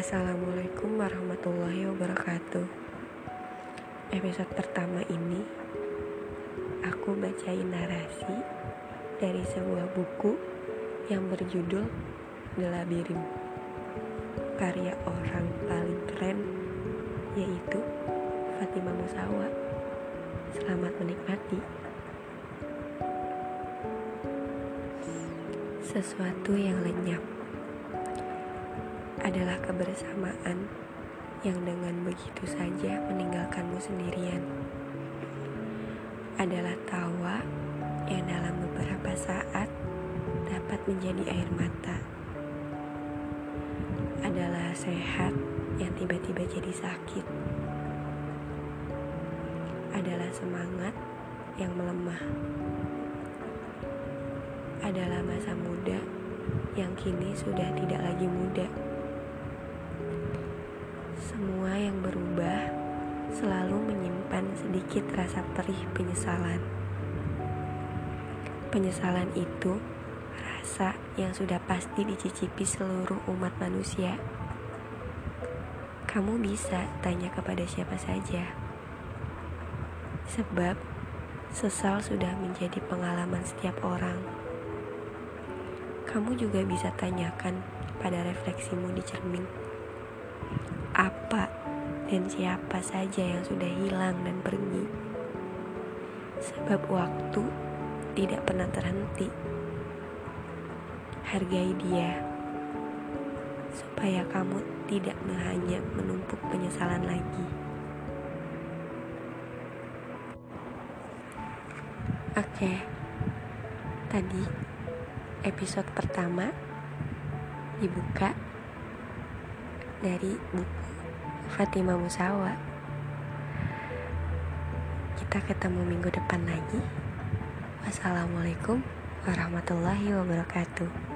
Assalamualaikum warahmatullahi wabarakatuh. Episode pertama ini aku bacain narasi dari sebuah buku yang berjudul The Labyrinth. Karya orang paling keren yaitu Fatimah Musawa. Selamat menikmati. Sesuatu yang lenyap adalah kebersamaan yang dengan begitu saja meninggalkanmu sendirian. Adalah tawa yang dalam beberapa saat dapat menjadi air mata. Adalah sehat yang tiba-tiba jadi sakit. Adalah semangat yang melemah. Adalah masa muda yang kini sudah tidak lagi muda. Semua yang berubah selalu menyimpan sedikit rasa perih penyesalan. Penyesalan itu rasa yang sudah pasti dicicipi seluruh umat manusia. Kamu bisa tanya kepada siapa saja. Sebab sesal sudah menjadi pengalaman setiap orang. Kamu juga bisa tanyakan pada refleksimu di cermin apa dan siapa saja yang sudah hilang dan pergi. Sebab waktu tidak pernah terhenti. Hargai dia, supaya kamu tidak hanya menumpuk penyesalan lagi. Oke, tadi episode pertama dibuka dari buku Fatimah Musawa. Kita ketemu minggu depan lagi. Wassalamualaikum warahmatullahi wabarakatuh.